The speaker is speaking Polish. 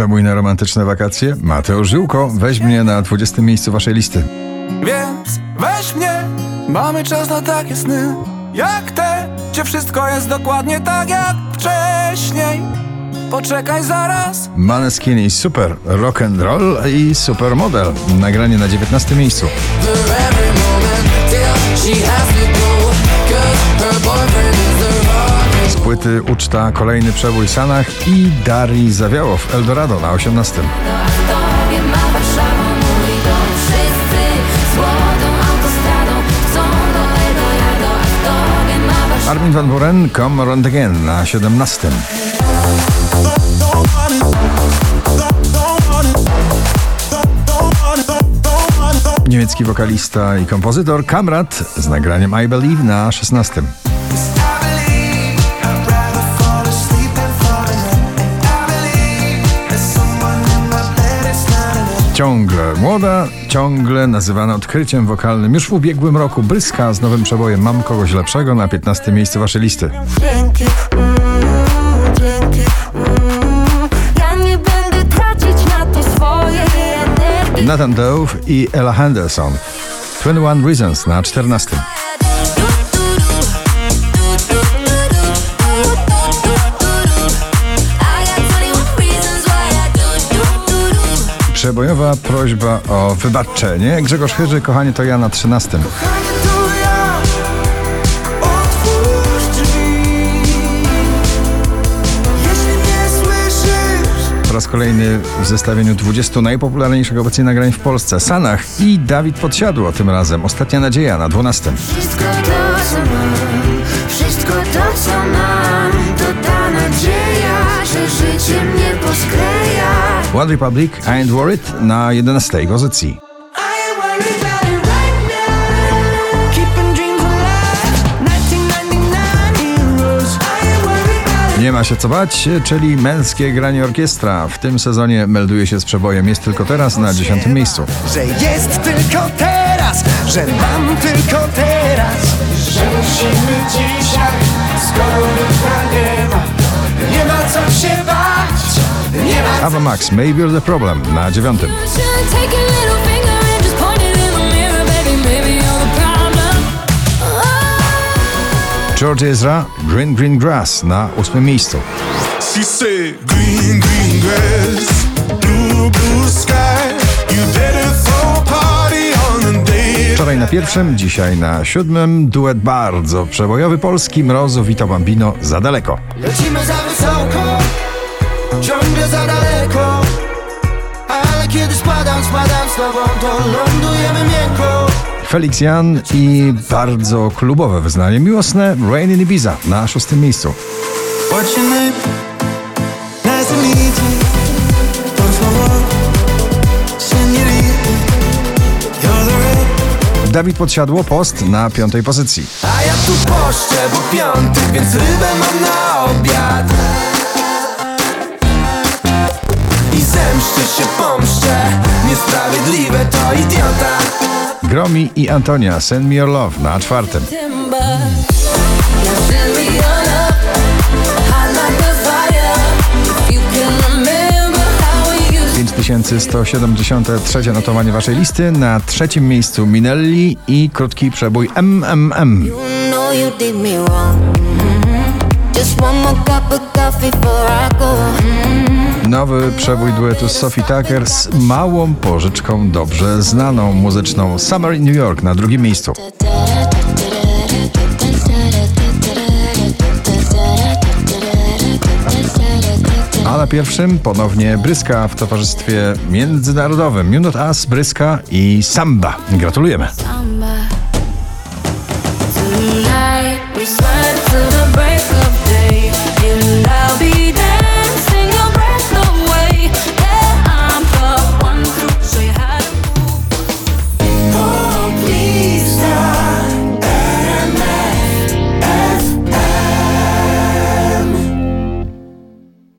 Przebój na romantyczne wakacje? Mateusz Żyłko, weź mnie na 20 miejscu waszej listy. Więc weź mnie, mamy czas na takie sny Jak te, gdzie wszystko jest dokładnie tak jak wcześniej Poczekaj zaraz Maneskin i super rock and roll i super model. Nagranie na 19 miejscu. Płyty uczta kolejny przebój Sanach i Darii Zawiałow Eldorado na 18. Tobie ma Warszawa mój dom Wszyscy złotą autostradą Chcą do Eldorado A w tobie ma Warszawa Armin van Buren Come Round Again na 17. Niemiecki wokalista i kompozytor Kamrat z nagraniem I Believe na 16. Ciągle młoda, ciągle nazywana odkryciem wokalnym. Już w ubiegłym roku Bryska z nowym przebojem Mam kogoś lepszego na 15 miejsce waszej listy. Dzięki, mm, mm. Ja na. Nathan Dove i Ella Henderson. 21 Reasons na 14. Przebojowa prośba o wybaczenie. Grzegorz Chyży, kochanie, to ja na 13. Kochanie, to ja Otwórz drzwi Jeśli nie słyszysz Po raz kolejny w zestawieniu 20 najpopularniejszych obecnie nagrań w Polsce. Sanach i Dawid Podsiadło tym razem. Ostatnia nadzieja na 12. Wszystko to, co mam, wszystko to, co mam, to ta nadzieja, One Republic, I Ain't Worried na 11 pozycji. I ain't worried about it right now. Keeping dreams alive. 1999 heroes. I ain't worried about it. Nie ma się co bać, czyli męskie granie orkiestra. W tym sezonie melduje się z przebojem. Jest tylko teraz na 10 miejscu. Że jest tylko teraz, że mam tylko teraz. Że musimy dzisiaj, skoro Ava Max, Maybe You're the Problem na 9. Shouldn't take your little finger and just point it in the mirror Baby, maybe you're the problem oh. George Ezra, Green Green Grass na 8 miejscu. Green, green grass, blue, blue. Wczoraj na pierwszym, dzisiaj na siódmym duet bardzo przebojowy polski Mrozu Vito Bambino za daleko. Lecimy za wysoko, ciągle za daleko Ale kiedy spadam, spadam z tobą, to lądujemy miękko. Felix Jan i bardzo klubowe wyznanie miłosne. Rain in Ibiza na szóstym miejscu. Dawid Podsiadło, Post na piątej pozycji. A ja tu poszczę, bo piąty, więc rybę mam na obiad Zemszczę się, pomszczę. Niesprawiedliwe to idiota. Gromi i Antonia, Send Me Your Love na czwartym. Used 5173 notowanie waszej listy. Na trzecim miejscu Minelli i krótki przebój MMM. You know you Nowy przebój duetu z Sophie Tucker z małą pożyczką dobrze znaną muzyczną Summer in New York na drugim miejscu. A na pierwszym ponownie Bryska w towarzystwie międzynarodowym. Minut As, Bryska i Samba. Gratulujemy. Swam